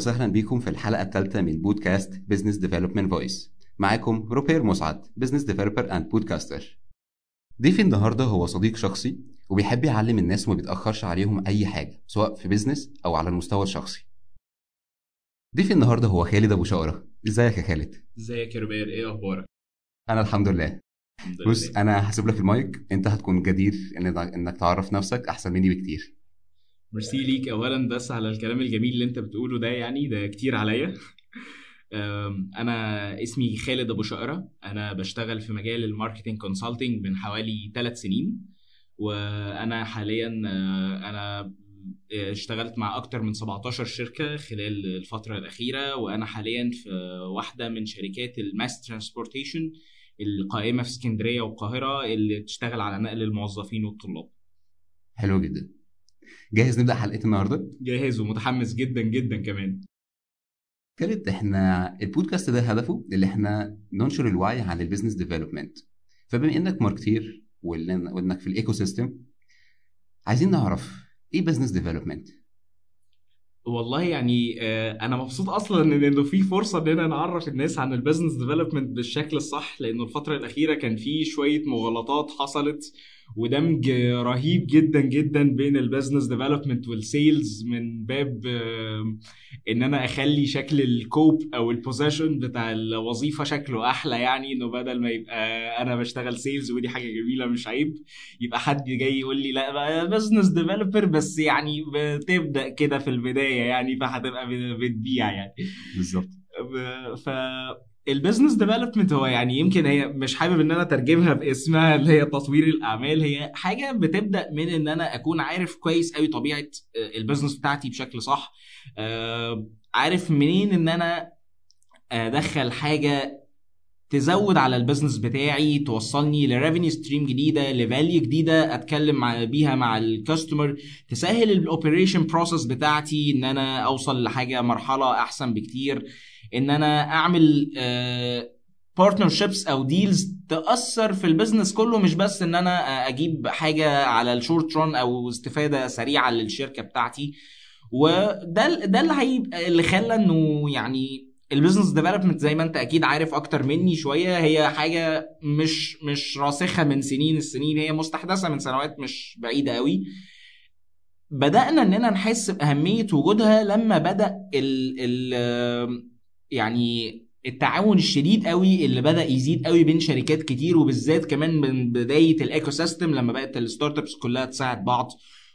وسهلا بكم في الحلقة الثالثة من بودكاست business development voice معاكم روبير مسعد business developer and podcaster ضيفي النهارده هو صديق شخصي وبيحب يعلم الناس وما بيتأخرش عليهم أي حاجة سواء في business أو على المستوى الشخصي. ضيفي النهارده هو خالد أبو شقرة إزيك يا خالد؟ إزيك يا روبير؟ إيه أخبارك؟ أنا الحمد لله. بص. أنا هسيب لك المايك. أنت هتكون جدير إن- إنك تعرف نفسك أحسن مني بكتير. ميرسي ليك اولا بس على الكلام الجميل اللي أنت بتقوله ده يعني ده كتير عليا. أنا اسمي خالد أبو شقرة. أنا بشتغل في مجال ال marketing consulting من حوالي ثلاث سنين. وأنا حاليا آه، أنا اشتغلت مع أكتر من 17 شركة خلال الفترة الأخيرة. وأنا حاليا في واحدة من شركات ال mass transportation القائمة في اسكندرية والقاهرة اللي بتشتغل على نقل الموظفين والطلاب. حلو جدا. جاهز نبدأ حلقة النهارده؟ جاهز ومتحمس جدا جدا كمان. خالد إحنا البودكاست ده هدفه اللي إحنا ننشر الوعي عن ال business development فبما إنك marketer وإنك في ال ecosystem عايزين نعرف إيه business development والله يعني آه، أنا مبسوط أصلا ان إنه في فرصة اننا نعرف الناس عن ال business development بالشكل الصح لأنه الفترة الأخيرة كان في شوية مغالطات حصلت. ودمج رهيب جدا جدا بين ال business development وال sales من باب إن أنا أخلي شكل الكوب أو ال position بتاع الوظيفة شكله أحلى يعني إنه بدل ما يبقى أنا بشتغل sales ودي حاجة جميلة مش عيب يبقى حد جاي يقول لي لا business developer بس يعني بتبدأ كده في البداية يعني فهتبقى بتبيع يعني. بالظبط. ف ال business development هو يعني يمكن هي مش حابب إن أنا أترجمها باسمها اللي هي تطوير الأعمال هي حاجة بتبدأ من إن أنا أكون عارف كويس قوي طبيعة آه، ال business بتاعتي بشكل صح آه، عارف منين إن أنا أدخل حاجة تزود على ال business بتاعي توصلني ل revenue stream جديدة ل value جديدة أتكلم بيها مع ال customer تسهل ال operation process بتاعتي إن أنا أوصل لحاجة مرحلة أحسن بكتير. إن أنا أعمل partnerships أو deals تأثر في ال business كله مش بس إن أنا آه، أجيب حاجة على ال short run أو استفادة سريعة للشركة بتاعتي. وده ده اللي هيبقى اللي خلى إنه يعني ال business development زي ما أنت أكيد عارف أكتر مني شوية. هي حاجة مش مش راسخة من سنين السنين هي مستحدثة من سنوات مش بعيدة قوي بدأنا اننا نحس بأهمية وجودها لما بدأ ال ال يعني التعاون الشديد قوي اللي بدأ يزيد قوي بين شركات كتير وبالذات كمان من بداية ال ecosystem لما بقت ال startups كلها تساعد بعض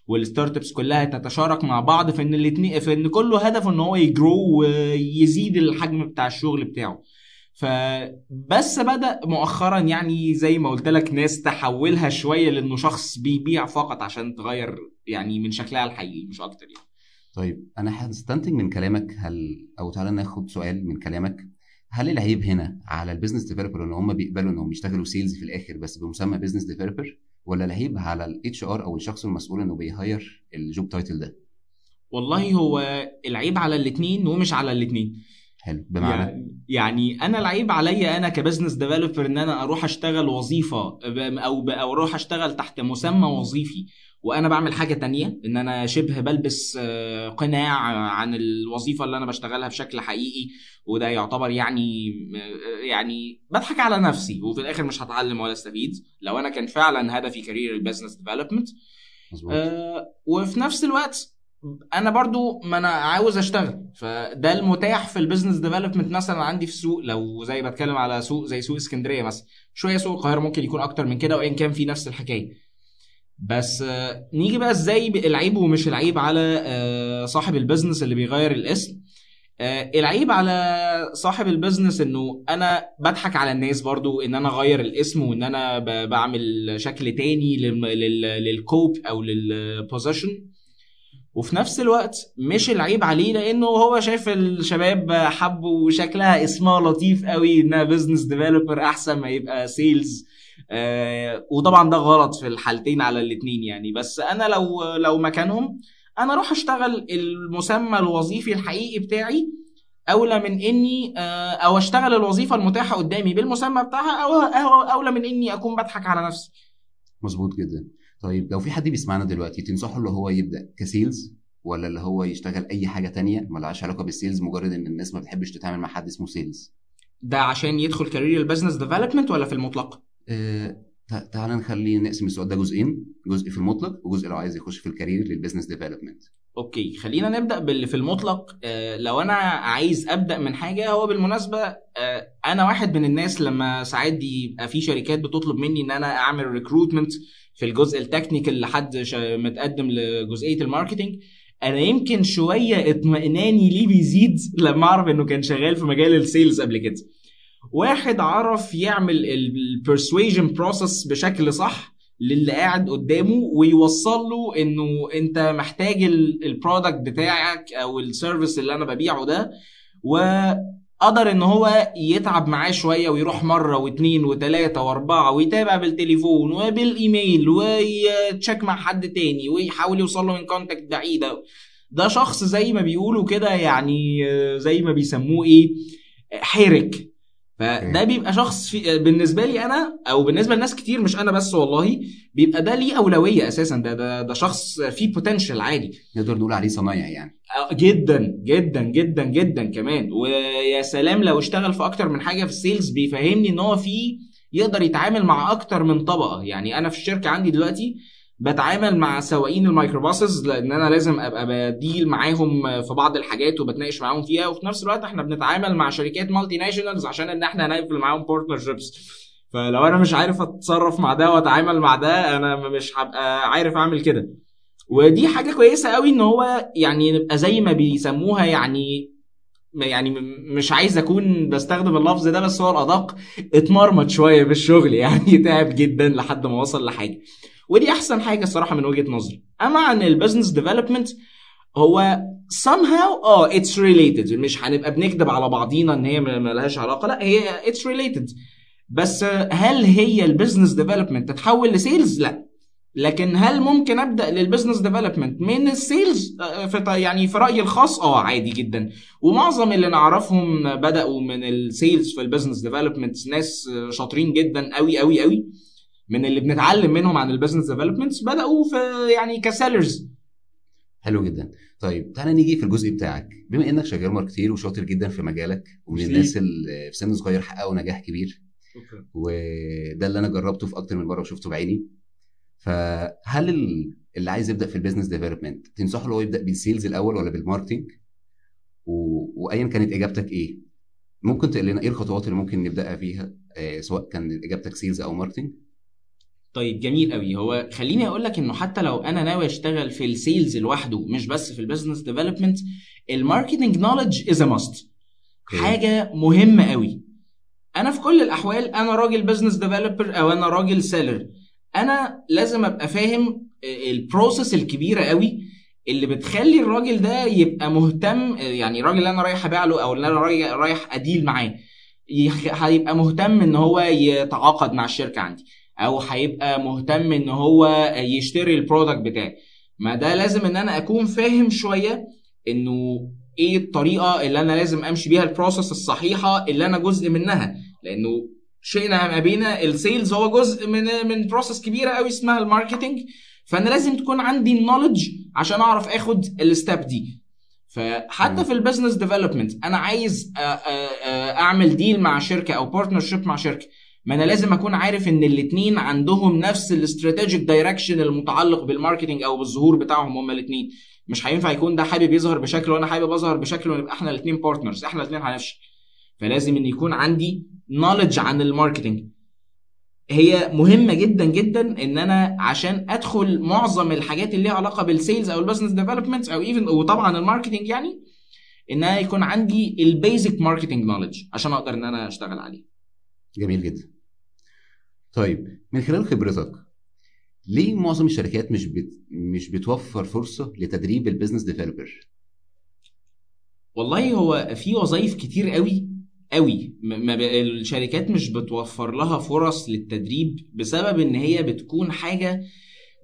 وال startups كلها تتشارك مع بعض في ان الاثنين في ان كله هدفه إن هو ي grow ويزيد الحجم بتاع الشغل بتاعه. فبس بدأ مؤخرا يعني زي ما قلت لك ناس تحولها شوية لإنه شخص بيبيع فقط عشان تغير يعني من شكلها الحقيقي مش أكتر يعني. طيب أنا هستنتج من كلامك هل أو تعالى ناخد سؤال من كلامك. هل العيب هنا على ال business developer إن هم بيقبلوا إنهم يشتغلوا sales في الآخر بس بمسمى بيزنس ديفلوبر ولا العيب على ال HR أو الشخص المسؤول إنه بيغير ال job title ده؟ والله هو العيب على الاثنين ومش على الاثنين حلو بمعنى؟ يعني, يعني أنا العيب عليا أنا ك business developer إن أنا أروح أشتغل وظيفة أو أو أروح أشتغل تحت مسمى وظيفي. وأنا بعمل حاجة تانية إن أنا شبه بلبس آه، قناع عن الوظيفة اللي أنا بشتغلها بشكل حقيقي وده يعتبر يعني آه، يعني بضحك على نفسي وفي الآخر مش هتعلم ولا أستفيد لو أنا كان فعلا هدفي career ال business development آه، وفي نفس الوقت أنا برضو ما أنا عاوز أشتغل فده المتاح في ال business development مثلا عندي في السوق لو زي بتكلم على سوق زي سوق اسكندرية مثلا. شوية سوق القاهرة ممكن يكون أكتر من كده وإن كان في نفس الحكاية. بس آه، نيجي بقى إزاي العيب ومش العيب على آه، صاحب ال business اللي بيغير الاسم. آه، العيب على صاحب ال business انه أنا بضحك على الناس برضو ان أنا اغير الاسم وان أنا بعمل شكل تاني للكوب أو لل position وفي نفس الوقت مش العيب عليه لأنه هو شايف الشباب حبوا شكلها اسمها لطيف قوي انها business developer احسن ما يبقى sales آه وطبعا ده غلط في الحالتين على الاثنين يعني. بس أنا لو لو مكانهم أنا أروح أشتغل المسمى الوظيفي الحقيقي بتاعي أولى من إني آه، أو أشتغل الوظيفة المتاحة قدامي بالمسمى بتاعها أو أولى من إني أكون بضحك على نفسي. مظبوط جدا. طيب لو في حد بيسمعنا دلوقتي تنصحه اللي هو يبدأ كسيلز ولا اللي هو يشتغل أي حاجة تانية؟ ملهاش علاقة بال sales مجرد إن الناس ما بتحبش تتعامل مع حد اسمه sales. ده عشان يدخل career ال business development ولا في المطلق؟ تعال نخلي نقسم السؤال ده جزئين جزء في المطلق وجزء لو عايز يخش في ال career لل business development okay خلينا نبدأ باللي في المطلق. آه لو أنا عايز أبدأ من حاجة هو بالمناسبة آه أنا واحد من الناس لما ساعات يبقى في شركات بتطلب مني إن أنا أعمل recruitment في الجزء ال technical لحد متقدم لجزئية ال marketing أنا يمكن شوية اطمئناني ليه بيزيد لما أعرف إنه كان شغال في مجال ال sales قبل كده. واحد عرف يعمل ال persuasion process بشكل صح للي قاعد قدامه ويوصل له إنه أنت محتاج ال product بتاعك أو ال service اللي أنا ببيعه ده وقدر إن هو يتعب معاه شوية ويروح مرة واثنين وثلاثه وأربعة ويتابع بالتليفون وبالإيميل وي check مع حد تاني ويحاول يوصل له من contact بعيدة. ده شخص زي ما بيقولوا كده يعني زي ما بيسموه إيه؟ حرك. فده بيبقى شخص في بالنسبة لي أنا أو بالنسبة لناس كتير مش أنا بس والله بيبقى ده ليه أولوية أساسا. ده ده, ده شخص فيه potential عادي نقدر نقول عليه صنايعي يعني. آه، جدا جدا جدا جدا كمان. ويا سلام لو اشتغل في أكتر من حاجة في ال sales بيفهمني إن هو فيه يقدر يتعامل مع أكتر من طبقة. يعني أنا في الشركة عندي دلوقتي بتعامل مع سواقين الميكروباصز لأن أنا لازم أبقى ب deal معاهم في بعض الحاجات وبتناقش معاهم فيها. وفي نفس الوقت إحنا بنتعامل مع شركات multinationals عشان إن إحنا نقفل معاهم partnerships فلو أنا مش عارف أتصرف مع ده وأتعامل مع ده أنا مش هبقى عارف أعمل كده. ودي حاجة كويسة قوي إن هو يعني نبقى زي ما بيسموها يعني يعني مش عايز أكون بستخدم اللفظ ده بس هو الأدق اتمرمط شوية بالشغل يعني تعب جدا لحد ما وصل لحاجة. ودي أحسن حاجة الصراحة من وجهة نظري. أما عن ال business development هو somehow آه it's related مش هنبقى بنكذب على بعضينا إن هي ملهاش علاقة. لا هي it's related بس هل هي ال business development تتحول ل sales لا. لكن هل ممكن أبدأ لل business development من ال sales آه، في يعني في رأيي الخاص آه عادي جدا. ومعظم اللي نعرفهم بدأوا من ال sales في ال business development ناس آه، شاطرين جدا قوي قوي قوي من اللي بنتعلم منهم عن ال business development بدأوا في يعني ك sales حلو جدا. طيب تعالى نيجي في الجزء بتاعك. بما إنك شغال marketer وشاطر جدا في مجالك ومن. الناس اللي في سن صغير حققوا نجاح كبير. وده اللي أنا جربته في أكتر من مرة وشفته بعيني. فهل ال- اللي عايز يبدأ في ال business development تنصحه لو يبدأ بال sales الأول ولا بال marketing و... وايا كانت إجابتك إيه؟ ممكن تقول لنا إيه الخطوات اللي ممكن نبداها فيها آه سواء كان إجابتك sales أو marketing طيب جميل قوي. هو خليني أقول لك إنه حتى لو أنا ناوي أشتغل في ال sales لوحده مش بس في ال business development ال marketing knowledge is a must. حاجة مهمة قوي. أنا في كل الأحوال أنا راجل business developer أو أنا راجل seller أنا لازم أبقى فاهم ال process الكبيرة قوي اللي بتخلي الراجل ده يبقى مهتم يعني الراجل اللي أنا رايح ابيع له أو اللي أنا رايح أ deal معاه هيبقى مهتم إن هو يتعاقد مع الشركة عندي. أو هيبقى مهتم إن هو يشتري ال product بتاعي. ما ده لازم إن أنا أكون فاهم شوية إنه إيه الطريقة اللي أنا لازم أمشي بيها ال process الصحيحة اللي أنا جزء منها. لأنه شئنا أم أبينا ال sales هو جزء من من process كبيرة قوي اسمها ال marketing فأنا لازم تكون عندي ال knowledge عشان أعرف آخد ال step دي. فحتى. في ال business development أنا عايز أعمل deal مع شركة أو partnership مع شركة. ما أنا لازم أكون عارف إن الاثنين عندهم نفس ال strategic direction المتعلق بال marketing أو بالظهور بتاعهم هما الاثنين مش هينفع يكون ده حابب يظهر بشكل وأنا حابب أظهر بشكل ونبقى إحنا الاثنين partners إحنا الاثنين هنفشل. فلازم إن يكون عندي knowledge عن ال marketing هي مهمة جدا جدا إن أنا عشان أدخل معظم الحاجات اللي ليها علاقة بال sales أو ال business development أو even وطبعا ال marketing يعني إن أنا يكون عندي ال basic marketing knowledge عشان أقدر إن أنا أشتغل عليه. جميل جدا. طيب من خلال خبرتك ليه معظم الشركات مش بت... مش بتوفر فرصة لتدريب ال business developer والله هو في وظائف كتير قوي قوي. م- ب- الشركات مش بتوفر لها فرص للتدريب بسبب إن هي بتكون حاجة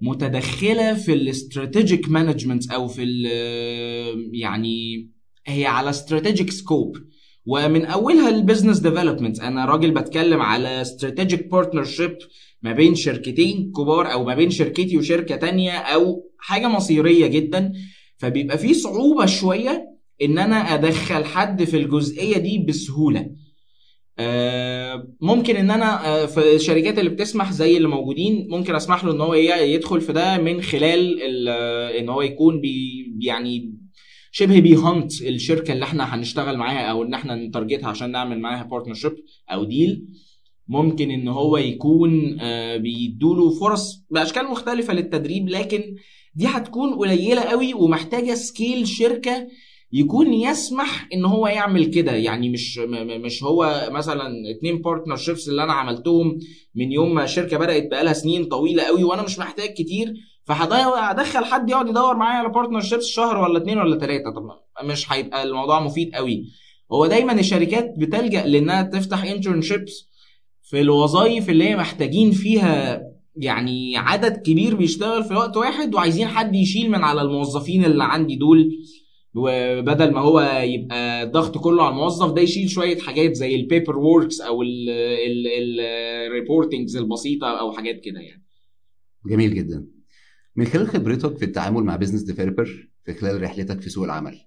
متدخلة في ال strategic management أو في يعني هي على strategic scope ومن أولها ال business development أنا راجل بتكلم على strategic partnership ما بين شركتين كبار أو ما بين شركتي وشركة تانية أو حاجة مصيرية جدا. فبيبقى في صعوبة شوية إن أنا أدخل حد في الجزئية دي بسهولة. آه، ممكن إن أنا آه، في الشركات اللي بتسمح زي اللي موجودين ممكن أسمح له إن هو يدخل في ده من خلال ال- آه، إن هو يكون بي يعني شبه بي hunt الشركة اللي إحنا هنشتغل معاها أو ان إحنا ن target ها عشان نعمل معاها partnership أو deal ممكن إن هو يكون آه، بيدوله فرص بأشكال مختلفة للتدريب لكن دي هتكون قليلة قوي ومحتاجة scale شركة يكون يسمح إن هو يعمل كده. يعني مش مش هو مثلا اتنين partnerships اللي أنا عملتهم من يوم ما الشركة بدأت بقالها سنين طويلة قوي وأنا مش محتاج كتير. فهدخل حد يقعد يدور معايا على partnerships شهر ولا اتنين ولا تلاتة. طب مش هيبقى الموضوع مفيد قوي. هو دايما الشركات بتلجأ لإنها تفتح internships في الوظائف اللي هي محتاجين فيها يعني عدد كبير بيشتغل في وقت واحد وعايزين حد يشيل من على الموظفين اللي عندي دول. وبدل ما هو يبقى الضغط كله على الموظف ده يشيل شوية حاجات زي ال paper works أو ال reportings البسيطة أو حاجات كده يعني. جميل جدا. من خلال خبرتك في التعامل مع business developer في خلال رحلتك في سوق العمل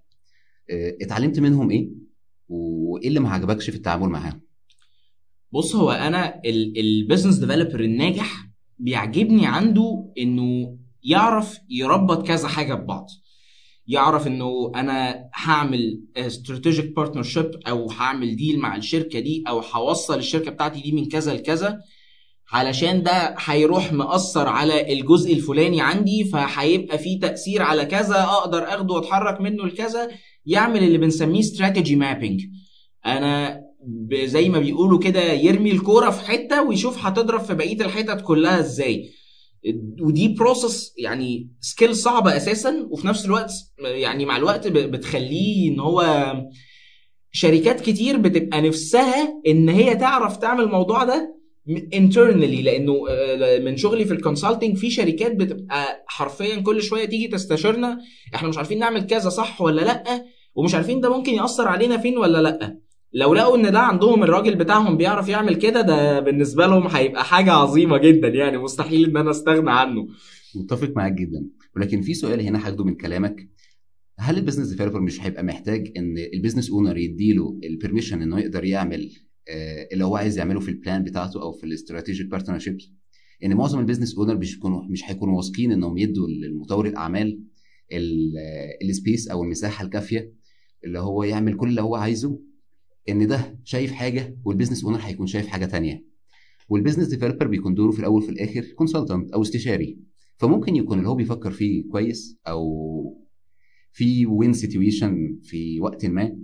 آه، اتعلمت منهم إيه؟ وإيه اللي ما عجبكش في التعامل معاهم؟ بص هو أنا ال business developer الناجح بيعجبني عنده إنه يعرف يربط كذا حاجة ببعض. يعرف إنه أنا هعمل strategic partnership أو هعمل deal مع الشركة دي أو هوصل الشركة بتاعتي دي من كذا لكذا. علشان ده هيروح مأثر على الجزء الفلاني عندي فهيبقى فيه تأثير على كذا أقدر أخده وأتحرك منه لكذا. يعمل اللي بنسميه strategy mapping أنا ب- زي ما بيقولوا كده يرمي الكورة في حتة ويشوف هتضرب في بقية الحتت كلها إزاي. ودي process يعني skill صعبة أساسا وفي نفس الوقت يعني مع الوقت بتخليه إن هو شركات كتير بتبقى نفسها إن هي تعرف تعمل الموضوع ده internally لأنه آه، من شغلي في ال consulting في شركات بتبقى حرفيا كل شوية تيجي تستشيرنا إحنا مش عارفين نعمل كذا صح ولا لأ ومش عارفين ده ممكن يأثر علينا فين ولا لأ. لو لقوا إن ده عندهم الراجل بتاعهم بيعرف يعمل كده ده بالنسبة لهم هيبقى حاجة عظيمة جدا يعني مستحيل إن أنا أستغنى عنه. متفق معاك جدا. ولكن في سؤال هنا هاخده من كلامك. هل ال business developer مش هيبقى محتاج إن ال business owner يديله ال permission إنه يقدر يعمل اللي هو عايز يعمله في ال plan بتاعته أو في ال strategic partnerships ان معظم ال business owner مش بيكونوا مش هيكونوا واثقين إنهم يدوا للمطور الأعمال ال space أو المساحة الكافية اللي هو يعمل كل اللي هو عايزه إن ده شايف حاجة وال business owner هيكون شايف حاجة تانية. وال business developer بيكون دوره في الأول وفي الآخر consultant أو استشاري. فممكن يكون اللي هو بيفكر فيه كويس أو في win situation في وقت ما.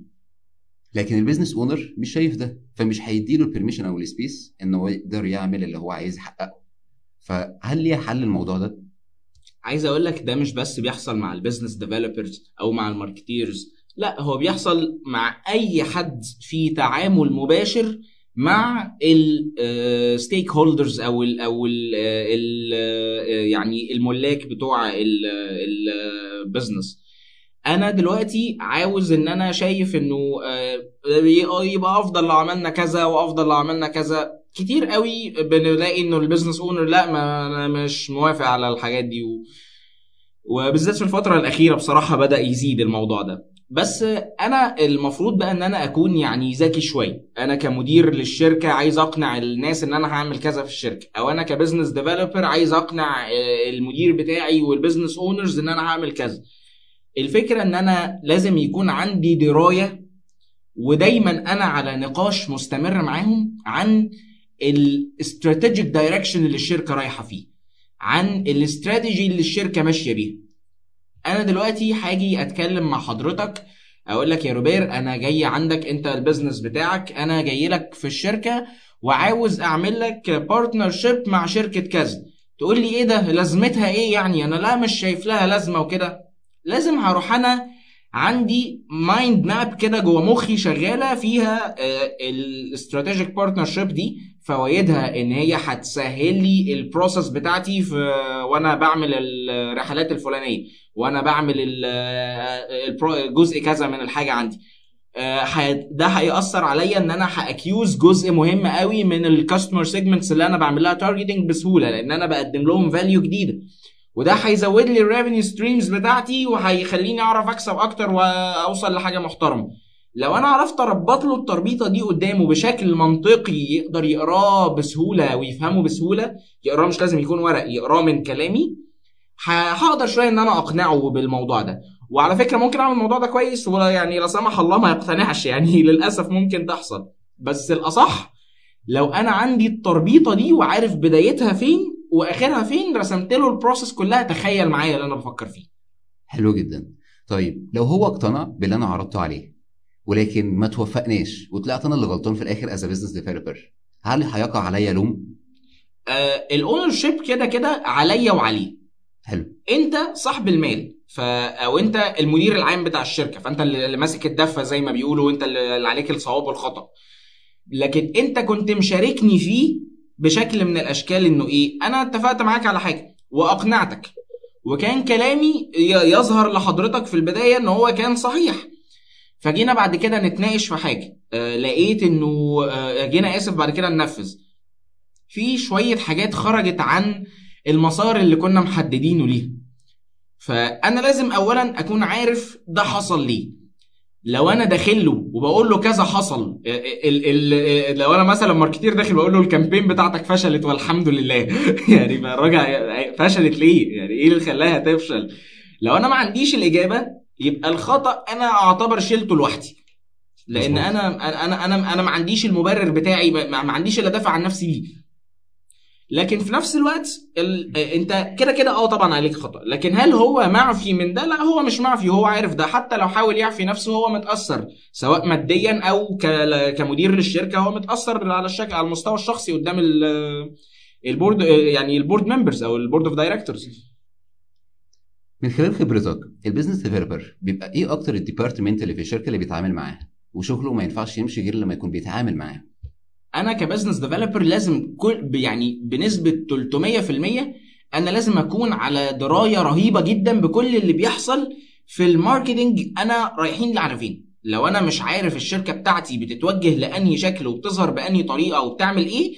لكن ال business owner مش شايف ده فمش هيديله ال permission أو ال space ان هو يقدر يعمل اللي هو عايز يحققه فهل ليه حل الموضوع ده؟ عايز أقول لك ده مش بس بيحصل مع ال business developers أو مع ال marketers لا هو بيحصل مع اي حد في تعامل مباشر مع ال stakeholders أو ال أو ال ال يعني الملاك بتوع ال business أنا دلوقتي عاوز إن أنا شايف إنه آه، يبقى أفضل لو عملنا كذا وأفضل لو عملنا كذا. كتير قوي بنلاقي إنه ال business owner لأ ما أنا مش موافق على الحاجات دي. وبالذات في الفترة الأخيرة بصراحة بدأ يزيد الموضوع ده. بس أنا المفروض بقى إن أنا أكون يعني ذكي شوية. أنا كمدير للشركة عايز أقنع الناس إن أنا هعمل كذا في الشركة. أو أنا ك business developer عايز أقنع آه، المدير بتاعي وال business owners إن أنا هعمل كذا. الفكرة إن أنا لازم يكون عندي دراية ودايما أنا على نقاش مستمر معاهم عن ال strategic direction اللي الشركة رايحة فيه عن الاستراتيجي اللي الشركة ماشية بيها. أنا دلوقتي هاجي أتكلم مع حضرتك أقول لك يا روبير أنا جاي عندك أنت ال business بتاعك أنا جاي لك في الشركة وعاوز أعمل لك partnership مع شركة كذا. تقول لي إيه ده؟ لازمتها إيه يعني؟ أنا لا مش شايف لها لازمة وكده. لازم هروح أنا عندي mind map كده جوه مخي شغالة فيها ال strategic partnership دي فوائدها إن هي هتسهل لي ال process بتاعتي في وأنا بعمل الرحلات الفلانية وأنا بعمل البرو- الجزء كذا من الحاجة عندي. آه، ده هيأثر عليا إن أنا ه acquire جزء مهم قوي من ال customer segments اللي أنا بعمل لها targeting بسهولة لأن أنا بقدم لهم value جديدة. وده هيزود لي ال revenue streams بتاعتي وهيخليني أعرف أكسب أكتر وأوصل لحاجة محترمة. لو أنا عرفت أربط له التربيطة دي قدامه بشكل منطقي يقدر يقراه بسهولة ويفهمه بسهولة يقراه مش لازم يكون ورق يقراه من كلامي هقدر شوية إن أنا أقنعه بالموضوع ده. وعلى فكرة ممكن أعمل الموضوع ده كويس ولا يعني لا سمح الله ما يقتنعش يعني للأسف ممكن تحصل. بس الأصح لو أنا عندي التربيطة دي وعارف بدايتها فين وآخرها فين؟ رسمت له البروسيس كلها تخيل معايا اللي أنا بفكر فيه. حلو جدا. طيب لو هو اقتنع باللي أنا عرضته عليه ولكن ما توفقناش وطلعت أنا اللي غلطان في الآخر as business developer هل هيقع عليا لوم؟ آه ال ownership كده كده عليا وعليه. حلو. أنت صاحب المال ف أو أنت المدير العام بتاع الشركة فأنت اللي ماسك الدفة زي ما بيقولوا وأنت اللي عليك الصواب والخطأ. لكن أنت كنت مشاركني فيه بشكل من الأشكال إنه إيه أنا اتفقت معاك على حاجة وأقنعتك. وكان كلامي يظهر لحضرتك في البداية إن هو كان صحيح. فجينا بعد كده نتناقش في حاجة. آه لقيت إنه آه جينا آسف بعد كده ننفذ. في شوية حاجات خرجت عن المسار اللي كنا محددينه ليه. فأنا لازم اولا أكون عارف ده حصل ليه. لو أنا داخل له وبقول له كذا حصل ال ال لو أنا مثلا ماركتير داخل بقول له الكامبين بتاعتك فشلت والحمد لله. يعني الراجل فشلت ليه؟ يعني إيه اللي خلاها تفشل؟ لو أنا ما عنديش الإجابة يبقى الخطأ أنا أعتبر شيلته لوحدي. لأن. أنا أنا أنا أنا ما عنديش المبرر بتاعي ما عنديش إلا دافع عن نفسي ليه. لكن في نفس الوقت ال... آه، انت كده كده آه طبعا عليك خطأ. لكن هل هو معفي من ده؟ لا هو مش معفي هو عارف ده. حتى لو حاول يعفي نفسه هو متأثر سواء ماديا أو ك... كمدير للشركة هو متأثر على الشكل على المستوى الشخصي قدام ال... ال board يعني ال board members أو ال board of directors من خلال خبرتك ال business developer بيبقى إيه أكتر ال department اللي في الشركة اللي بيتعامل معاها؟ وشغله ما ينفعش يمشي غير لما يكون بيتعامل معاه أنا ك business developer لازم كل يعني بنسبة 300% أنا لازم أكون على دراية رهيبة جدا بكل اللي بيحصل في ال marketing أنا رايحين على لو أنا مش عارف الشركة بتاعتي بتتوجه لأنهي شكل وبتظهر بأنهي طريقة وبتعمل إيه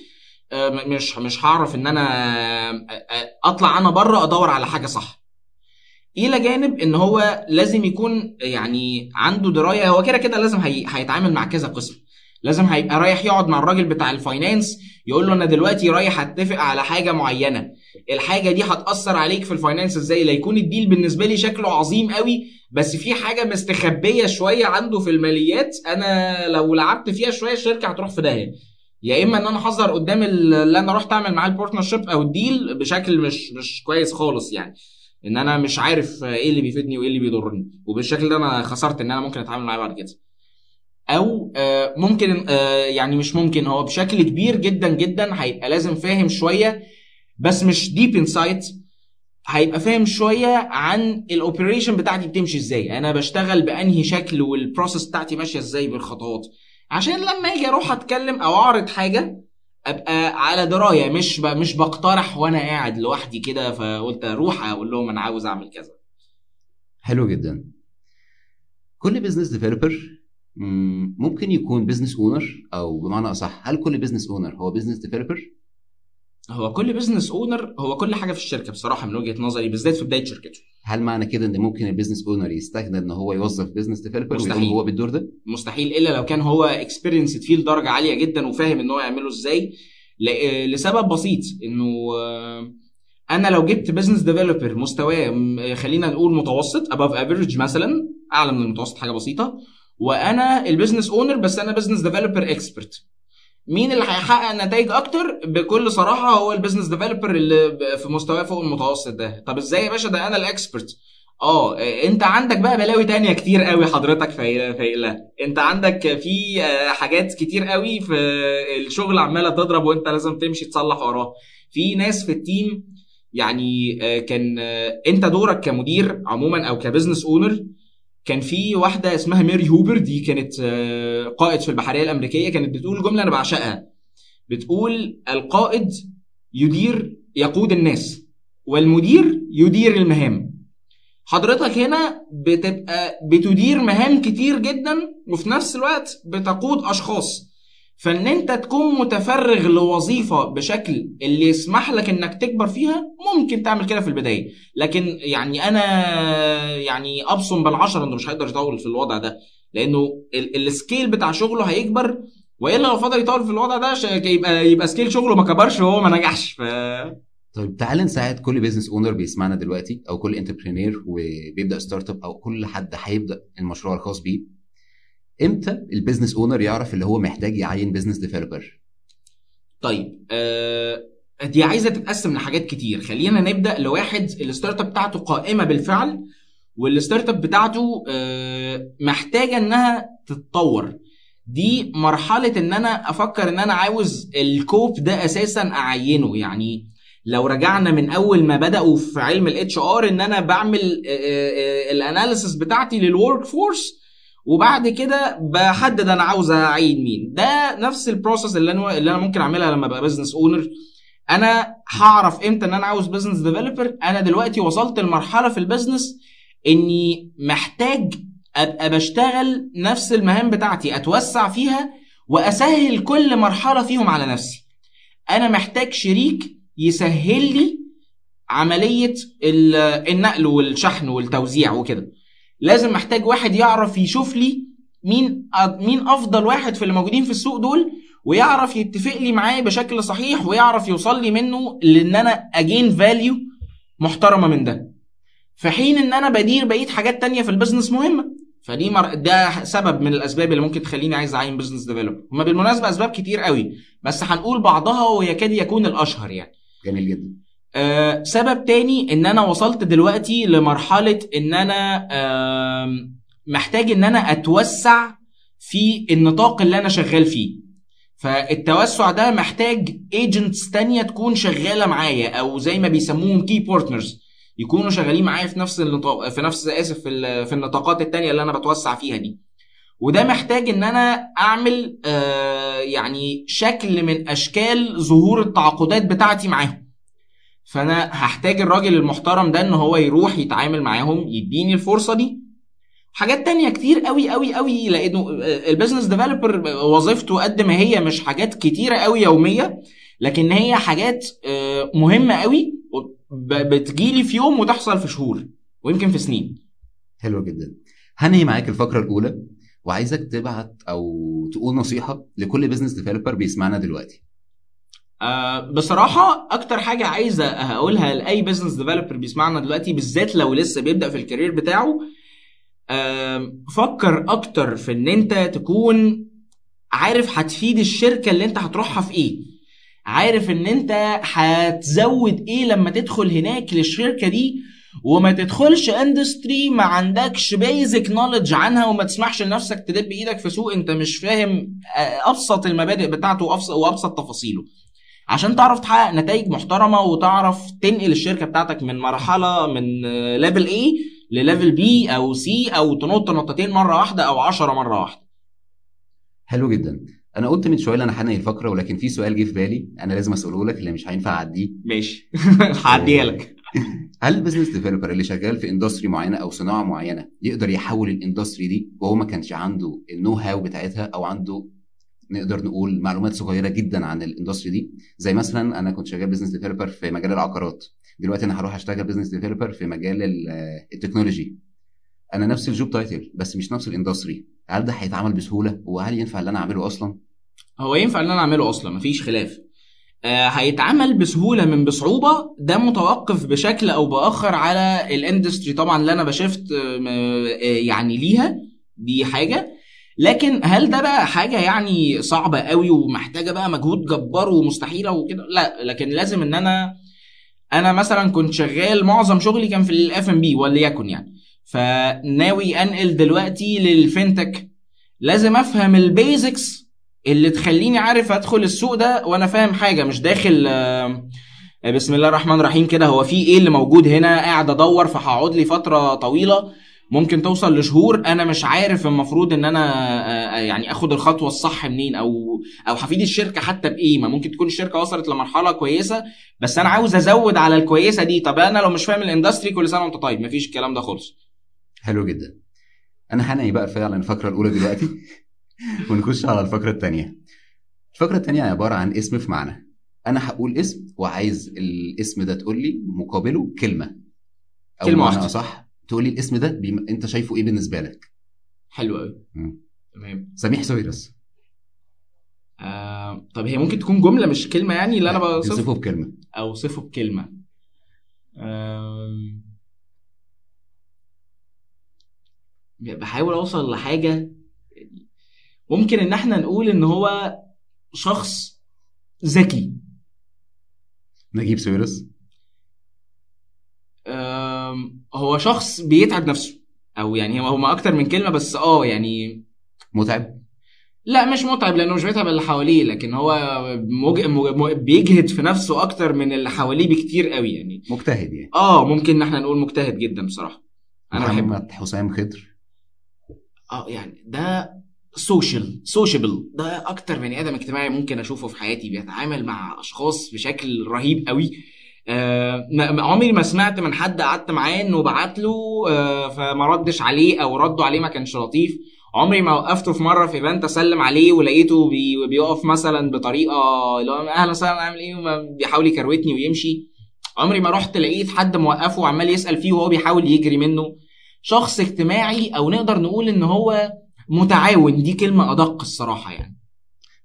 آه، مش مش هعرف إن أنا آه، آه، أطلع أنا بره أدور على حاجة صح. إلى جانب إن هو لازم يكون يعني عنده دراية هو كده كده لازم هي... هيتعامل مع كذا قسم. لازم هيبقى رايح يقعد مع الراجل بتاع ال finance يقول له أنا دلوقتي رايح أتفق على حاجة معينة. الحاجة دي هتأثر عليك في ال finance إزاي؟ لا يكون ال deal بالنسبة لي شكله عظيم قوي بس في حاجة مستخبية شوية عنده في الماليات أنا لو لعبت فيها شوية الشركة هتروح في داهية. يا إما إن أنا أحذر قدام ال- اللي أنا رحت أعمل معاه ال partnership أو ال deal بشكل مش مش كويس خالص يعني. إن أنا مش عارف إيه اللي بيفيدني وإيه اللي بيضرني وبالشكل ده أنا خسرت إن أنا ممكن أتعامل معاه بعد كده. أو آه، ممكن آه، يعني مش ممكن هو بشكل كبير جدا جدا هيبقى لازم فاهم شوية بس مش deep insight هيبقى فاهم شوية عن ال operation بتاعتي بتمشي إزاي. أنا بشتغل بأنهي شكل وال process بتاعتي ماشية إزاي بالخطوات. عشان لما أجي أروح أتكلم أو أعرض حاجة أبقى على دراية مش ب... مش بقترح وأنا قاعد لوحدي كده فقلت أروح أقول لهم أنا عاوز أعمل كذا. حلو جدا. كل business developer ممكن يكون business owner أو بمعنى أصح هل كل business owner هو business developer هو كل business owner هو كل حاجة في الشركة بصراحة من وجهة نظري بالذات في بداية شركته. هل معنى كده إن ممكن ال business owner يستخدم إن هو يوظف business developer مستحيل. هو بالدور ده؟ مستحيل إلا لو كان هو experience فيه لدرجه عالية جدا وفاهم إن هو يعمله إزاي. ل- لسبب بسيط إنه آه، أنا لو جبت business developer مستواه م- خلينا نقول متوسط above average مثلا أعلى من المتوسط حاجة بسيطة. وأنا ال business owner بس أنا business developer expert مين اللي هيحقق نتائج أكتر؟ بكل صراحة هو ال business developer اللي في مستواه فوق المتوسط ده. طب إزاي يا باشا؟ ده أنا ال expert آه أنت عندك بقى بلاوي تانية كتير قوي حضرتك في فايلها أنت عندك في آه، حاجات كتير قوي في الشغل عمالة تضرب وأنت لازم تمشي تصلح وراها في ناس في ال team يعني آه، كان آه، أنت دورك كمدير عموما أو ك business owner كان في واحدة اسمها جريس هوبر دي كانت آه، قائد في البحرية الأمريكية كانت بتقول جملة أنا بعشقها. بتقول القائد يدير يقود الناس والمدير يدير المهام. حضرتك هنا بتبقى بتدير مهام كتير جدا وفي نفس الوقت بتقود أشخاص. فان انت تكون متفرغ لوظيفة بشكل اللي يسمح لك انك تكبر فيها ممكن تعمل كده في البداية. لكن يعني أنا يعني ابصم بالعشرة انه مش هيقدر يطول في الوضع ده. لأنه ال- السكيل بتاع شغله هيكبر والا لو فضل يطول في الوضع ده يبقى يبقى scale شغله ما كبرش وهو ما نجحش. ف طيب تعال نساعد كل business owner بيسمعنا دلوقتي أو كل entrepreneur وبيبدأ startup أو كل حد هيبدأ المشروع الخاص بيه. إمتى ال business owner يعرف اللي هو محتاج يعين بيزنس ديفلوبر طيب آه دي عايزة تتقسم لحاجات كتير. خلينا نبدأ لواحد ال startup بتاعته قائمة بالفعل وال startup بتاعته آه محتاجة إنها تتطور. دي مرحلة إن أنا أفكر إن أنا عاوز الكوب ده أساسا أعينه. يعني لو رجعنا من أول ما بدأوا في علم ال HR إن أنا بعمل ال analysis بتاعتي لل workforce وبعد كده بحدد أنا عاوز اعين مين. ده نفس ال process اللي أنا اللي أنا ممكن أعملها لما أبقى business owner أنا هعرف إمتى إن أنا عاوز business developer أنا دلوقتي وصلت لمرحلة في ال business إني محتاج أبقى بشتغل نفس المهام بتاعتي أتوسع فيها وأسهل كل مرحلة فيهم على نفسي. أنا محتاج شريك يسهل لي عملية ال- النقل والشحن والتوزيع وكده. لازم محتاج واحد يعرف يشوف لي مين مين أفضل واحد في اللي موجودين في السوق دول ويعرف يتفق لي معاه بشكل صحيح ويعرف يوصل لي منه لإن أنا أجين فاليو محترمة من ده. في حين إن أنا بدير بقية حاجات تانية في ال business مهمة. فدي مر... ده سبب من الأسباب اللي ممكن تخليني عايز أعين business developer هما بالمناسبة أسباب كتير قوي بس هنقول بعضها ويكاد يكون الأشهر يعني. جميل جدا. آه، سبب تاني إن أنا وصلت دلوقتي لمرحلة إن أنا محتاج إن أنا أتوسع في النطاق اللي أنا شغال فيه. فالتوسع ده محتاج agents تانية تكون شغالة معايا أو زي ما بيسموهم key partners يكونوا شغالين معايا في نفس النطاق في نفس آسف في, في النطاقات التانية اللي أنا بتوسع فيها دي. وده محتاج إن أنا أعمل آه يعني شكل من أشكال ظهور التعاقدات بتاعتي معاهم. فأنا هحتاج الراجل المحترم ده إن هو يروح يتعامل معاهم يديني الفرصة دي. حاجات تانية كتير قوي قوي قوي لأنه ال business developer وظيفته قد ما هي مش حاجات كتيرة قوي يومية لكن هي حاجات آه، مهمة قوي بتجيلي في يوم وتحصل في شهور ويمكن في سنين. حلو جدا. هنهي معاك الفقرة الأولى وعايزك تبعت أو تقول نصيحة لكل business developer بيسمعنا دلوقتي. آه، بصراحة أكتر حاجة عايزة هقولها لأي business developer بيسمعنا دلوقتي بالذات لو لسه بيبدأ في ال career بتاعه فكر أكتر في إن أنت تكون عارف هتفيد الشركة اللي أنت هتروحها في إيه. عارف إن أنت هتزود إيه لما تدخل هناك للشركة دي وما تدخلش industry ما عندكش basic knowledge عنها وما تسمحش لنفسك تدب إيدك في سوق أنت مش فاهم آه، أبسط المبادئ بتاعته وأبسط تفاصيله. عشان تعرف تحقق نتائج محترمة وتعرف تنقل الشركة بتاعتك من مرحلة من level A ل level B أو C أو تنط نطتين مرة واحدة أو 10 مرة واحدة. حلو جدا. أنا قلت من شوية أنا هنهي الفقرة ولكن في سؤال جه في بالي أنا لازم أسأله لك اللي مش هينفع أعديه. ماشي. هعديها لك. هل ال business developer اللي شغال في industry معينة أو صناعة معينة يقدر يحول ال industry دي وهو ما كانش عنده ال know-how بتاعتها أو عنده نقدر نقول معلومات صغيرة جدا عن ال industry دي. زي مثلا أنا كنت شغال business developer في مجال العقارات. دلوقتي أنا هروح أشتغل business developer في مجال ال- ال technology. أنا نفس ال job title بس مش نفس ال industry. هل ده هيتعمل بسهولة؟ وهل ينفع اللي أنا أعمله أصلا؟ هو ينفع ان أنا أعمله أصلا مفيش خلاف. آه هيتعمل بسهولة من بصعوبة. ده متوقف بشكل أو بآخر على ال industry. طبعا اللي أنا ب shift آه، آه، يعني ليها دي حاجة. لكن هل ده بقى حاجة يعني صعبة قوي ومحتاجة بقى مجهود جبار ومستحيلة وكده؟ لا لكن لازم إن أنا أنا مثلا كنت شغال معظم شغلي كان في ال FMB وليكن يعني. فناوي أنقل دلوقتي لل FinTech لازم أفهم ال basics اللي تخليني عارف أدخل السوق ده وأنا فاهم حاجة مش داخل آه، بسم الله الرحمن الرحيم كده هو في إيه اللي موجود هنا قاعد أدور فهقعد لي فترة طويلة. ممكن توصل لشهور أنا مش عارف المفروض إن أنا آه، يعني آخد الخطوة الصح منين أو أو هفيد الشركة حتى بايه ما ممكن تكون الشركة وصلت لمرحلة كويسة بس أنا عاوز أزود على الكويسة دي. طب أنا لو مش فاهم الإندستري كل سنة وأنت طيب مفيش الكلام ده خالص. حلو جدا. أنا هنهي بقى فعلا الفقرة الأولى دلوقتي ونخش على الفقرة الثانية الفقرة الثانية عبارة عن اسم في معنى. أنا هقول اسم وعايز الاسم ده تقول لي مقابله كلمة. أو كلمة معنى واحدة. صح تقول لي الاسم ده بيم... انت شايفه إيه بالنسبة لك؟ حلو قوي. تمام. سميح سويرس آه طب هي ممكن تكون جملة مش كلمة يعني اللي أنا بوصفه توصفه بكلمة. اوصفه بكلمة. آم، بحاول أوصل لحاجة ممكن إن إحنا نقول إن هو شخص ذكي. نجيب سويرس هو شخص بيتعب نفسه. أو يعني هو هما أكتر من كلمة بس آه يعني متعب. لا مش متعب لأنه مش بيتعب اللي حواليه لكن هو مج... مج... مج... بيجهد في نفسه أكتر من اللي حواليه بكتير قوي يعني. مجتهد يعني. آه ممكن إن إحنا نقول مجتهد جدا بصراحة. أنا بحب محمد حسام خضر. آه يعني ده social sociable ده أكتر بني آدم اجتماعي ممكن أشوفه في حياتي بيتعامل مع أشخاص بشكل رهيب قوي. آه عمري ما سمعت من حد قعدت معاه انه بعت له آه فما ردش عليه أو ردوا عليه ما كانش لطيف. عمري ما وقفته في مرة في event أسلم عليه ولقيته بي بيقف مثلا بطريقة اللي هو أهلا وسهلا عامل إيه؟ بيحاول يكروتني ويمشي. عمري ما رحت لقيت حد موقفه وعمال يسأل فيه وهو بيحاول يجري منه. شخص اجتماعي أو نقدر نقول إن هو متعاون دي كلمة أدق الصراحة يعني.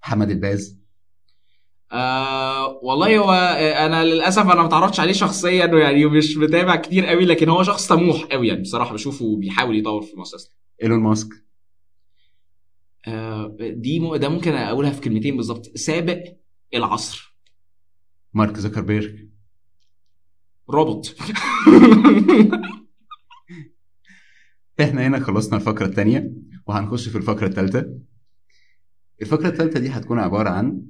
محمد الباز. آه والله هو آه، أنا للأسف أنا ما تعرفتش عليه شخصيا يعني مش متابع كتير قوي لكن هو شخص طموح قوي يعني بصراحة بشوفه بيحاول يطور في مؤسسته إيلون ماسك. آه دي م... ده ممكن أقولها في كلمتين بالظبط. سابق العصر. مارك زوكربيرج روبوت. إحنا هنا خلصنا الفقرة الثانية وهنخش في الفقرة الثالثة. الفقرة الثالثة دي هتكون عبارة عن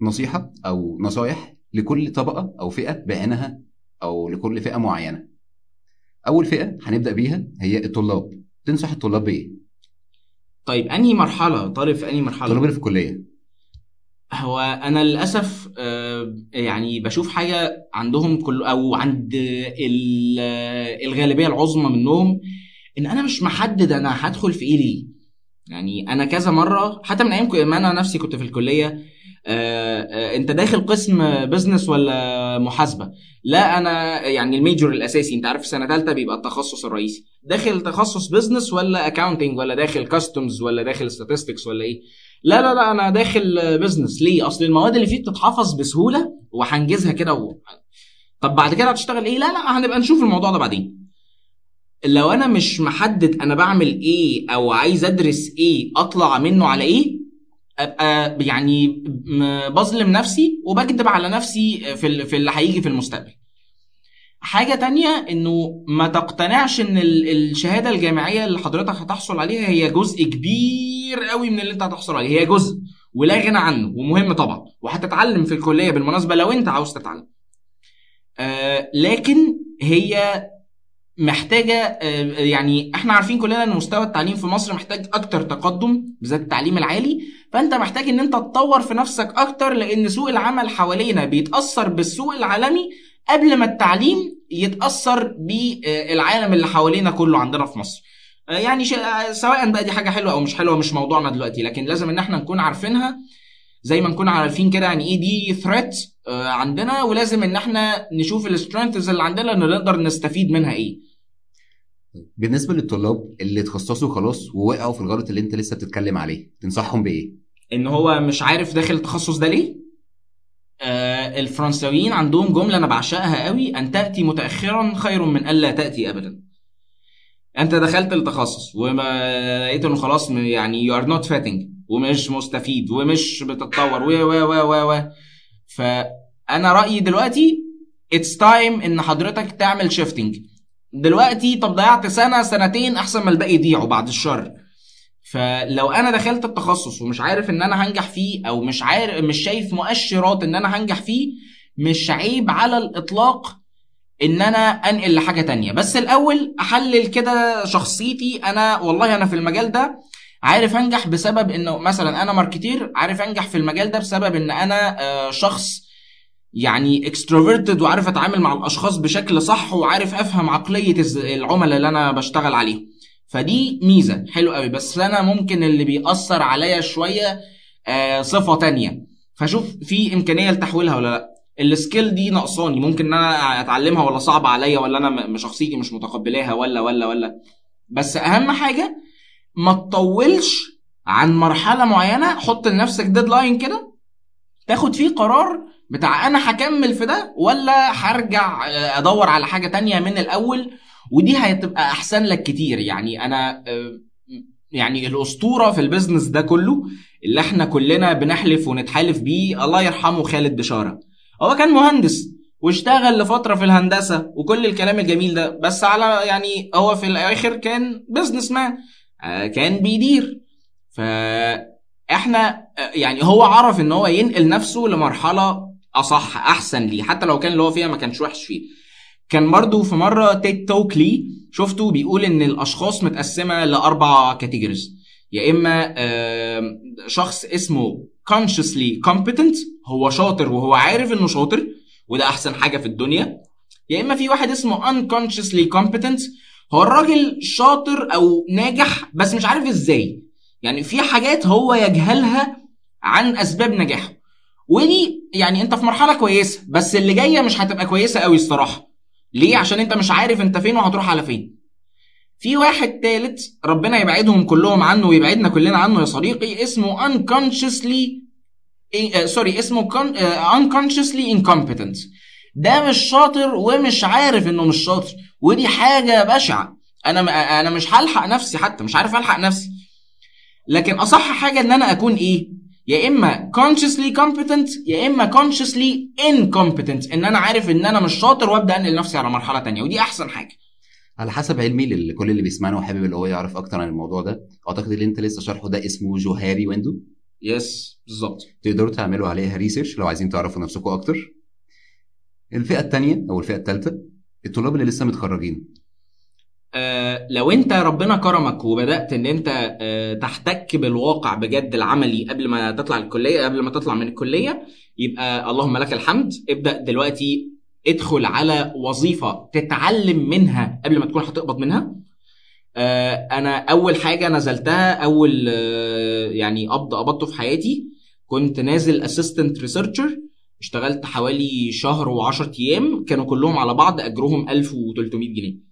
نصيحة أو نصايح لكل طبقة أو فئة بعينها أو لكل فئة معينة. أول فئة هنبدأ بيها هي الطلاب. تنصح الطلاب بإيه؟ طيب أنهي مرحلة؟ طالب في أنهي الطلاب مرحله اللي في الكلية. هو أنا للأسف آه، يعني بشوف حاجة عندهم كل أو عند ال- الغالبية العظمى منهم إن أنا مش محدد أنا هدخل في إيه ليه. يعني أنا كذا مرة حتى من أيام ما أنا نفسي كنت في الكلية انت داخل قسم business ولا محاسبة؟ لا أنا يعني ال major الاساسي انت عارف سنة ثالثه بيبقى التخصص الرئيسي. داخل تخصص business ولا accounting ولا داخل customs ولا داخل statistics ولا إيه؟ لا لا لا أنا داخل business ليه؟ اصل المواد اللي فيه بتتحفظ بسهولة وهنجزها كده و... طب بعد كده هتشتغل إيه؟ لا لا هنبقى نشوف الموضوع ده بعدين. لو أنا مش محدد أنا بعمل إيه أو عايز ادرس إيه اطلع منه على إيه؟ أبقى يعني بظلم نفسي وبكذب على نفسي في في اللي هيجي في المستقبل. حاجة تانية إنه ما تقتنعش إن ال- الشهادة الجامعية اللي حضرتك هتحصل عليها هي جزء كبير قوي من اللي أنت هتحصل عليه. هي جزء ولا غنى عنه ومهم طبعا وهتتعلم في الكلية بالمناسبة لو أنت عاوز تتعلم. آه لكن هي محتاجة آه، يعني إحنا عارفين كلنا إن مستوى التعليم في مصر محتاج أكتر تقدم بالذات التعليم العالي فأنت محتاج إن أنت تطور في نفسك أكتر لأن سوق العمل حوالينا بيتأثر بالسوق العالمي قبل ما التعليم يتأثر بالعالم اللي حوالينا كله عندنا في مصر. آه، يعني آه، سواء بقى دي حاجة حلوة أو مش حلوة مش موضوعنا دلوقتي لكن لازم إن إحنا نكون عارفينها زي ما نكون عارفين كده يعني إيه دي threat عندنا ولازم إن إحنا نشوف ال strengths اللي عندنا إن نقدر نستفيد منها إيه. بالنسبة للطلاب اللي اتخصصوا خلاص ووقعوا في الغلط اللي أنت لسه بتتكلم عليه تنصحهم بإيه؟ إن هو مش عارف داخل التخصص ده ليه؟ آه الفرنساويين عندهم جملة أنا بعشقها قوي أن تأتي متاخرا خير من الا تأتي ابدا. أنت دخلت التخصص وما لقيت إنه خلاص يعني you are not fitting ومش مستفيد ومش بتتطور و و و و فأنا رأيي دلوقتي it's time إن حضرتك تعمل shifting دلوقتي طب ضيعت سنة سنتين أحسن ما الباقي يضيعوا بعد الشر. فلو أنا دخلت التخصص ومش عارف إن أنا هنجح فيه أو مش عارف مش شايف مؤشرات إن أنا هنجح فيه مش عيب على الإطلاق إن أنا أنقل لحاجة تانية. بس الأول أحلل كده شخصيتي. أنا والله أنا في المجال ده عارف أنجح بسبب إنه مثلا أنا marketer عارف أنجح في المجال ده بسبب إن أنا آه، شخص يعني extroverted وعارف أتعامل مع الأشخاص بشكل صح وعارف أفهم عقلية العملاء اللي أنا بشتغل عليهم. فدي ميزة حلو قوي. بس أنا ممكن اللي بيأثر عليا شوية آه، صفة تانية. فاشوف في إمكانية لتحويلها ولا لأ. ال skill دي ناقصاني. ممكن إن أنا أتعلمها ولا صعبه عليا ولا أنا شخصيتي مش متقبلاها ولا ولا ولا. بس أهم حاجة ما تطولش عن مرحلة معينة. حط لنفسك deadline كده. تاخد فيه قرار بتاع أنا هكمل في ده ولا هرجع آه، أدور على حاجة تانية من الأول؟ ودي هتبقى أحسن لك كتير. يعني أنا آه، يعني الأسطورة في ال business ده كله اللي إحنا كلنا بنحلف ونتحالف بيه الله يرحمه خالد بشارة. هو كان مهندس واشتغل لفترة في الهندسة وكل الكلام الجميل ده بس على يعني هو في الآخر كان businessman آه، كان بيدير. فاحنا آه، يعني هو عرف إن هو ينقل نفسه لمرحلة أصح أحسن ليه. حتى لو كان اللي هو فيها ما كانش وحش فيه. كان برضو في مرة تيد توك لي شفته بيقول إن الأشخاص متقسمة لأربع كاتيجوريز يا إما شخص اسمه consciously competent هو شاطر وهو عارف إنه شاطر وده أحسن حاجة في الدنيا. يا إما في واحد اسمه unconsciously competent هو الراجل شاطر أو ناجح بس مش عارف إزاي. يعني في حاجات هو يجهلها عن أسباب نجاحه. ودي يعني انت في مرحلة كويسة بس اللي جاية مش هتبقى كويسة قوي الصراحة. ليه؟ عشان انت مش عارف انت فين وهتروح على فين. في واحد تالت ربنا يبعدهم كلهم عنه ويبعدنا كلنا عنه يا صديقي اسمه unconsciously سوري اسمه con- آه، unconsciously incompetent. ده مش شاطر ومش عارف انه مش شاطر. ودي حاجة بشعة. أنا أنا مش هلحق نفسي حتى مش عارف ألحق نفسي. لكن أصح حاجة إن أنا أكون إيه؟ يا إما consciously competent يا إما consciously incompetent. إن أنا عارف إن أنا مش شاطر وأبدأ أنقل نفسي على مرحلة تانية. ودي أحسن حاجة. على حسب علمي لكل اللي بيسمعنا وحابب اللي هو يعرف أكتر عن الموضوع ده أعتقد اللي أنت لسه شارحه ده اسمه Johari window. yes بالظبط. تقدروا تعملوا عليها research لو عايزين تعرفوا نفسكم أكتر. الفئة الثانية أو الفئة الثالثه الطلاب اللي لسه متخرجين. لو انت ربنا كرمك وبدأت ان انت آه، تحتك بالواقع بجد العملي قبل ما تطلع الكلية قبل ما تطلع من الكلية يبقى اللهم لك الحمد. ابدأ دلوقتي ادخل على وظيفة تتعلم منها قبل ما تكون هتقبض منها. آه، أنا أول حاجة نزلتها أول آه، يعني قبض قبضته في حياتي كنت نازل assistant researcher اشتغلت حوالي شهر و10 أيام كانوا كلهم على بعض أجرهم 1300 جنيه.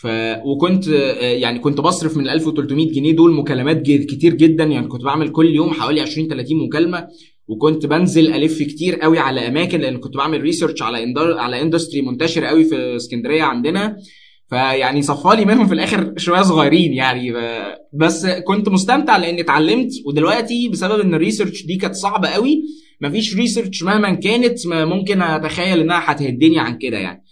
ف وكنت آه، يعني كنت بصرف من ال 1300 جنيه دول مكالمات كتير جدا يعني كنت بعمل كل يوم حوالي 20 30 مكالمة وكنت بنزل ألف كتير قوي على أماكن لأن كنت بعمل research على indus... على industry منتشر قوي في اسكندرية عندنا. فيعني صفالي منهم في الآخر شوية صغيرين يعني بس كنت مستمتع لأني اتعلمت. ودلوقتي بسبب إن ال research دي كانت صعبة قوي مفيش research مهما كانت ممكن أتخيل إنها هتهدني عن كده يعني.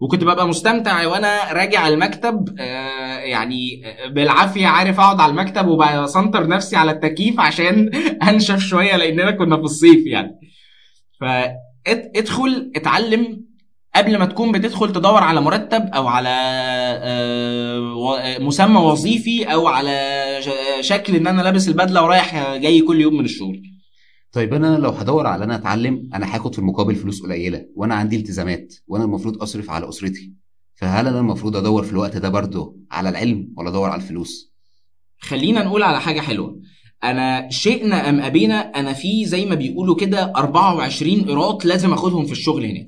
وكنت ببقى مستمتع وأنا راجع المكتب آه، يعني بالعافية عارف اقعد على المكتب وبسنتر نفسي على التكييف عشان انشف شوية لاننا كنا في الصيف يعني. فادخل اتعلم. قبل ما تكون بتدخل تدور على مرتب أو على آه، مسمى وظيفي أو على شكل ان أنا لابس البدلة ورايح جاي كل يوم من الشغل. طيب أنا لو هدور على أنا أتعلم أنا هاخد في المقابل فلوس قليلة وأنا عندي التزامات وأنا المفروض أصرف على أسرتي. فهل أنا المفروض أدور في الوقت ده برضه على العلم ولا أدور على الفلوس؟ خلينا نقول على حاجة حلوة. أنا شئنا أم أبينا أنا في زي ما بيقولوا كده 24 قيراط لازم آخدهم في الشغل هناك.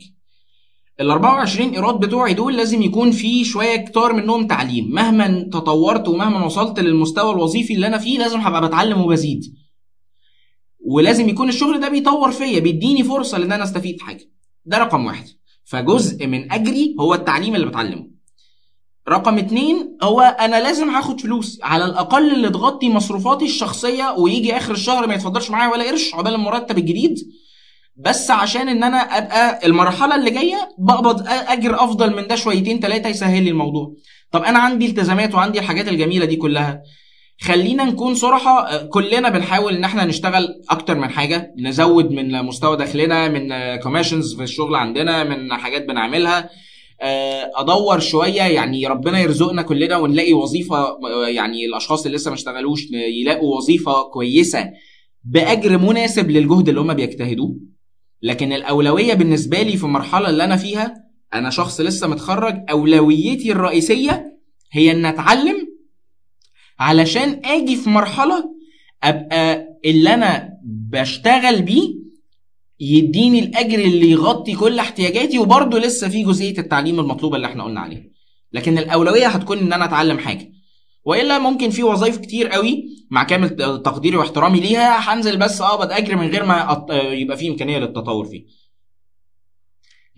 ال 24 قيراط بتوعي دول لازم يكون في شوية كتار منهم تعليم. مهما تطورت ومهما وصلت للمستوى الوظيفي اللي أنا فيه لازم هبقى بتعلم وبزيد. ولازم يكون الشغل ده بيطور فيا بيديني فرصة ان أنا أستفيد حاجة. ده رقم واحد. فجزء من أجري هو التعليم اللي بتعلمه. رقم اتنين هو أنا لازم هاخد فلوس. على الأقل اللي تغطي مصروفاتي الشخصية ويجي آخر الشهر ما يتفضلش معايا ولا قرش عقبال المرتب الجديد. بس عشان إن أنا أبقى المرحلة اللي جاية بقبض أجر أفضل من ده شويتين ثلاثة يسهل لي الموضوع. طب أنا عندي التزامات وعندي الحاجات الجميلة دي كلها. خلينا نكون صراحة آه، كلنا بنحاول إن إحنا نشتغل أكتر من حاجة نزود من مستوى دخلنا من كوميشنز في الشغل عندنا من حاجات بنعملها. آه، أدور شوية يعني ربنا يرزقنا كلنا ونلاقي وظيفة آه، يعني الأشخاص اللي لسه ما اشتغلوش يلاقوا وظيفة كويسة بأجر مناسب للجهد اللي هم بيجتهدوه. لكن الأولوية بالنسبة لي في المرحلة اللي أنا فيها أنا شخص لسه متخرج أولويتي الرئيسية هي إن أتعلم علشان آجي في مرحلة أبقى اللي أنا بشتغل بيه يديني الأجر اللي يغطي كل احتياجاتي وبرضه لسه في جزئية التعليم المطلوبة اللي إحنا قلنا عليها لكن الأولوية هتكون إن أنا أتعلم حاجة وإلا ممكن في وظائف كتير قوي مع كامل تقديري واحترامي ليها هنزل بس أقبض أجر من غير ما. يبقى في إمكانية للتطور فيه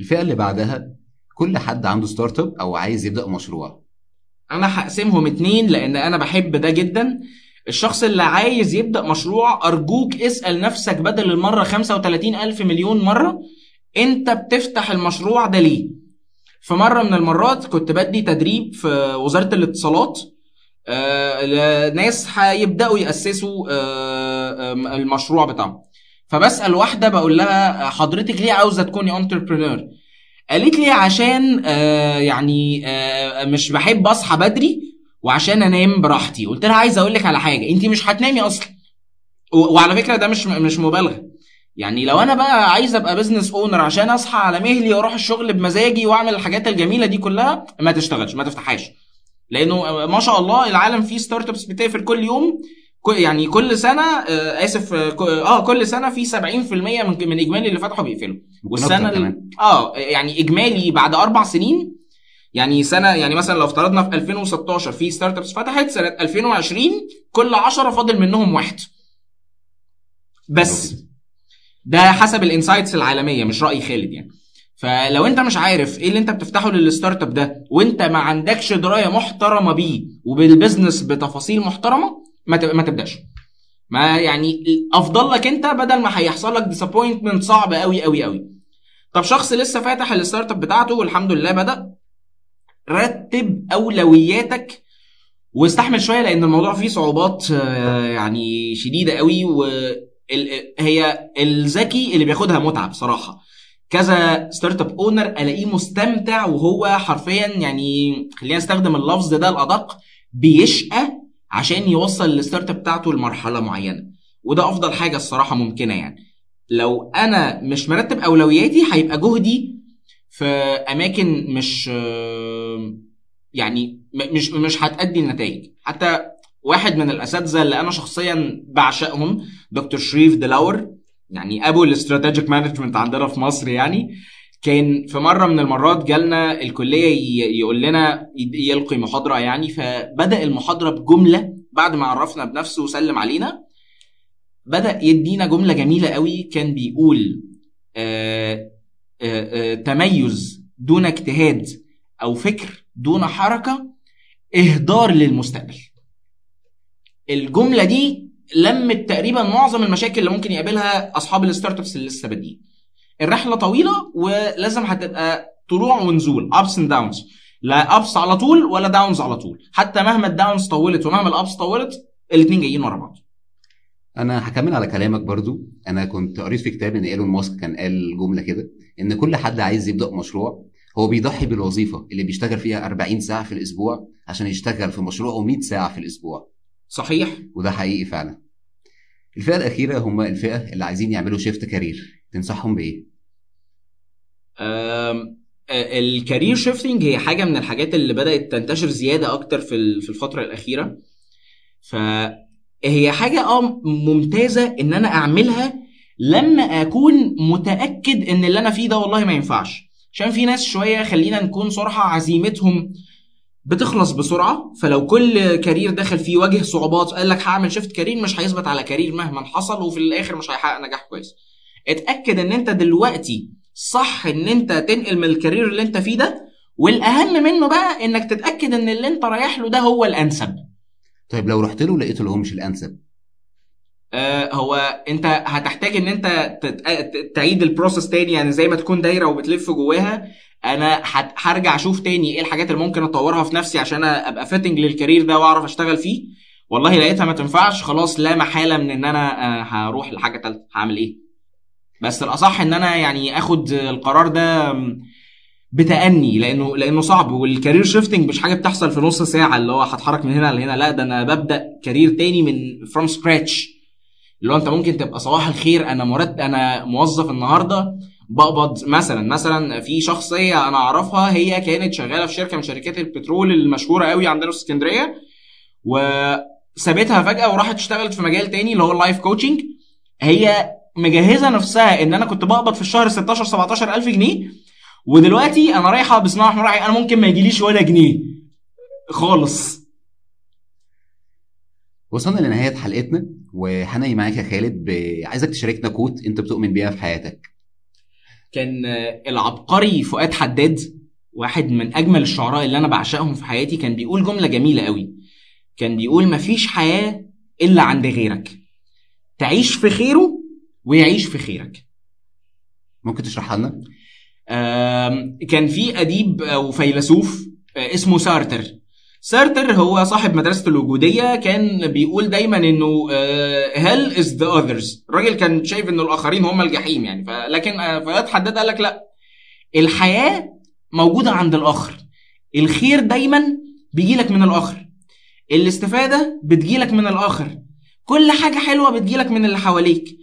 الفئة اللي بعدها كل حد عنده ستارت أب أو عايز يبدأ مشروع أنا هقسمهم اتنين لأن أنا بحب ده جدا. الشخص اللي عايز يبدأ مشروع أرجوك اسأل نفسك بدل المرة 35 ألف مليون مرة انت بتفتح المشروع ده ليه؟ في مرة من المرات كنت بدي تدريب في وزارة الاتصالات آه، ناس هيبدأوا يأسسوا آه، المشروع بتاعهم. فبسأل واحدة بقول لها حضرتك ليه عاوزة تكوني انتربرينور قالت لي عشان آه، يعني آه، مش بحب اصحى بدري وعشان انام براحتي. قلت لها عايز أقول لك على حاجة انت مش هتنامي أصلا. وعلى فكرة ده مش مش مبالغة. يعني لو أنا بقى عايز ابقى business owner عشان اصحى على مهلي وأروح الشغل بمزاجي واعمل الحاجات الجميلة دي كلها ما تشتغلش ما تفتحهاش. لأنه ما شاء الله العالم فيه startups بتقفل كل يوم يعني كل سنة آه، آسف آه، آه كل سنة في 70% من من إجمالي اللي فتحوا بيقفلوا والسنة أكتر كمان. ال- آه يعني إجمالي بعد أربع سنين يعني سنة يعني مثلا لو افترضنا في 2016 في startups فتحت سنة 2020 كل 10 فاضل منهم واحد. بس ده حسب ال insights العالمية مش رأي خالد يعني. فلو أنت مش عارف إيه اللي أنت بتفتحه لل startup ده وأنت ما عندكش دراية محترمة بيه وبال business بتفاصيل محترمة ما تبدأش. ما يعني أفضل لك أنت بدل ما هيحصل لك disappointment صعب قوي قوي قوي طب شخص لسه فاتح ال startup بتاعته والحمد لله بدأ رتب أولوياتك واستحمل شوية لأن الموضوع فيه صعوبات آه، يعني شديدة قوي وهي الذكي اللي بياخدها متعه بصراحه كذا startup owner ألاقيه مستمتع وهو حرفيا يعني خلينا نستخدم اللفظ ده الادق بيشقى عشان يوصل ال startup بتاعته لمرحلة معينة. وده أفضل حاجة الصراحة ممكنة يعني. لو أنا مش مرتب أولوياتي هيبقى جهدي في أماكن مش يعني مش مش هتأدي النتائج. حتى واحد من الأساتذة اللي أنا شخصيا بعشقهم دكتور شريف دلاور يعني أبو ال strategic management عندنا في مصر يعني. كان في مرة من المرات جالنا الكلية يقول لنا يلقي محاضرة يعني فبدأ المحاضرة بجملة بعد ما عرفنا بنفسه وسلم علينا بدأ يدينا جملة جميلة قوي كان بيقول آه آه آه تميز دون اجتهاد أو فكر دون حركة إهدار للمستقبل. الجملة دي لمت تقريبا معظم المشاكل اللي ممكن يقابلها أصحاب ال startups اللي لسه بادئين. الرحلة طويلة ولازم هتبقى طلوع ونزول ups and downs لا ups على طول ولا downs على طول. حتى مهما ال downs طولت ومهما ال ups طولت الاثنين جايين ورا بعض. أنا هكمل على كلامك برضو. أنا كنت قريت في كتاب إن إيلون ماسك كان قال جملة كده إن كل حد عايز يبدأ مشروع هو بيضحي بالوظيفة اللي بيشتغل فيها 40 ساعة في الأسبوع عشان يشتغل في مشروعه 100 ساعة في الأسبوع. صحيح. وده حقيقي فعلا. الفئة الأخيرة هم الفئة اللي عايزين يعملوا shift career تنصحهم بإيه؟ ال career shifting هي حاجة من الحاجات اللي بدأت تنتشر زيادة أكتر في في الفترة الأخيرة. فهي حاجة آه ممتازة إن أنا أعملها لما أكون متأكد إن اللي أنا فيه ده والله ما ينفعش. عشان في ناس شوية خلينا نكون صراحة عزيمتهم بتخلص بسرعة. فلو كل career دخل فيه واجه صعوبات قال لك هعمل shift career مش هيثبت على career مهما حصل وفي الآخر مش هيحقق نجاح كويس. اتأكد إن أنت دلوقتي صح إن أنت تنقل من ال career اللي أنت فيه ده والأهم منه بقى إنك تتأكد إن اللي أنت رايح له ده هو الأنسب. طيب لو رحت له لقيته اللي هو مش الأنسب. آه هو أنت هتحتاج إن أنت تعيد ال process تاني يعني زي ما تكون دايرة وبتلف جواها أنا هرجع أشوف تاني إيه الحاجات اللي ممكن أطورها في نفسي عشان أبقى fitting لل career ده وأعرف أشتغل فيه. والله لقيتها ما تنفعش خلاص لا محالة من إن أنا آه، هروح لحاجة تالتة هعمل إيه؟ بس الأصح إن أنا يعني آخد القرار ده بتأني لأنه لأنه صعب. وال career shifting مش حاجة بتحصل في نص ساعة اللي هو هتحرك من هنا لهنا. لا ده أنا ببدأ career تاني من from scratch اللي هو أنت ممكن تبقى صباح الخير أنا مرتب أنا موظف النهارده بقبض مثلا. مثلا في شخصية أنا أعرفها هي كانت شغالة في شركة من شركات البترول المشهورة قوي عندنا في اسكندرية وسابتها فجأة وراحت اشتغلت في مجال تاني اللي هو ال life coaching هي مجهزة نفسها إن أنا كنت بقبض في الشهر 16 17 ألف جنيه ودلوقتي أنا رايحه بسم الله الرحمن الرحيم أنا ممكن ما يجيليش ولا جنيه. خالص. وصلنا لنهاية حلقتنا وهنقي معاك يا خالد ب... عايزك تشاركنا كوت أنت بتؤمن بيها في حياتك. كان العبقري فؤاد حداد واحد من أجمل الشعراء اللي أنا بعشقهم في حياتي كان بيقول جملة جميلة قوي. كان بيقول مفيش حياة إلا عند غيرك. تعيش في خيره ويعيش في خيرك. ممكن تشرحها لنا؟ كان في أديب أو فيلسوف آه، اسمه سارتر. سارتر هو صاحب مدرسة الوجودية كان بيقول دايما إنه hell is the others الراجل كان شايف ان الآخرين هم الجحيم يعني. لكن فؤاد حداد قال لك لا. الحياة موجودة عند الآخر. الخير دايما بيجيلك من الآخر. الاستفادة بتجيلك من الآخر. كل حاجة حلوة بتجيلك من اللي حواليك.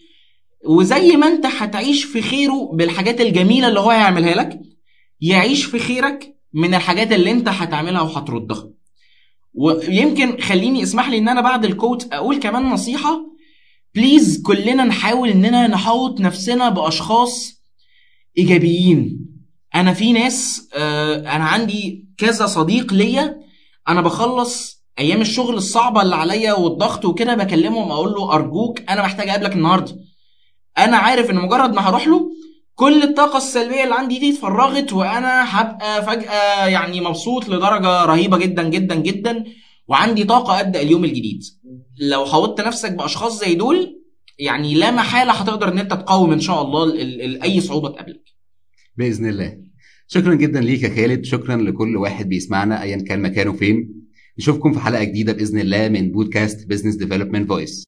وزي ما انت هتعيش في خيره بالحاجات الجميلة اللي هو هيعملها لك يعيش في خيرك من الحاجات اللي انت هتعملها وهتردها. ويمكن خليني اسمح لي ان أنا بعد الكوت أقول كمان نصيحة. بليز كلنا نحاول اننا نحوط نفسنا بأشخاص إيجابيين. أنا في ناس آه، أنا عندي كذا صديق ليا أنا بخلص أيام الشغل الصعبة اللي عليا والضغط وكده بكلمهم أقول له أرجوك أنا محتاج أقابلك النهارده. أنا عارف إن مجرد ما هروح له كل الطاقة السلبية اللي عندي دي اتفرغت وأنا هبقى فجأة يعني مبسوط لدرجة رهيبة جدا جدا جدا وعندي طاقة أبدأ اليوم الجديد. لو حاولت نفسك بأشخاص زي دول يعني لا محالة هتقدر إن أنت تقاوم إن شاء الله ال- ال- أي صعوبة تقابلك. بإذن الله. شكرا جدا ليك يا خالد. شكرا لكل واحد بيسمعنا ايا كان مكانه فين. نشوفكم في حلقة جديدة بإذن الله من بودكاست Business Development Voice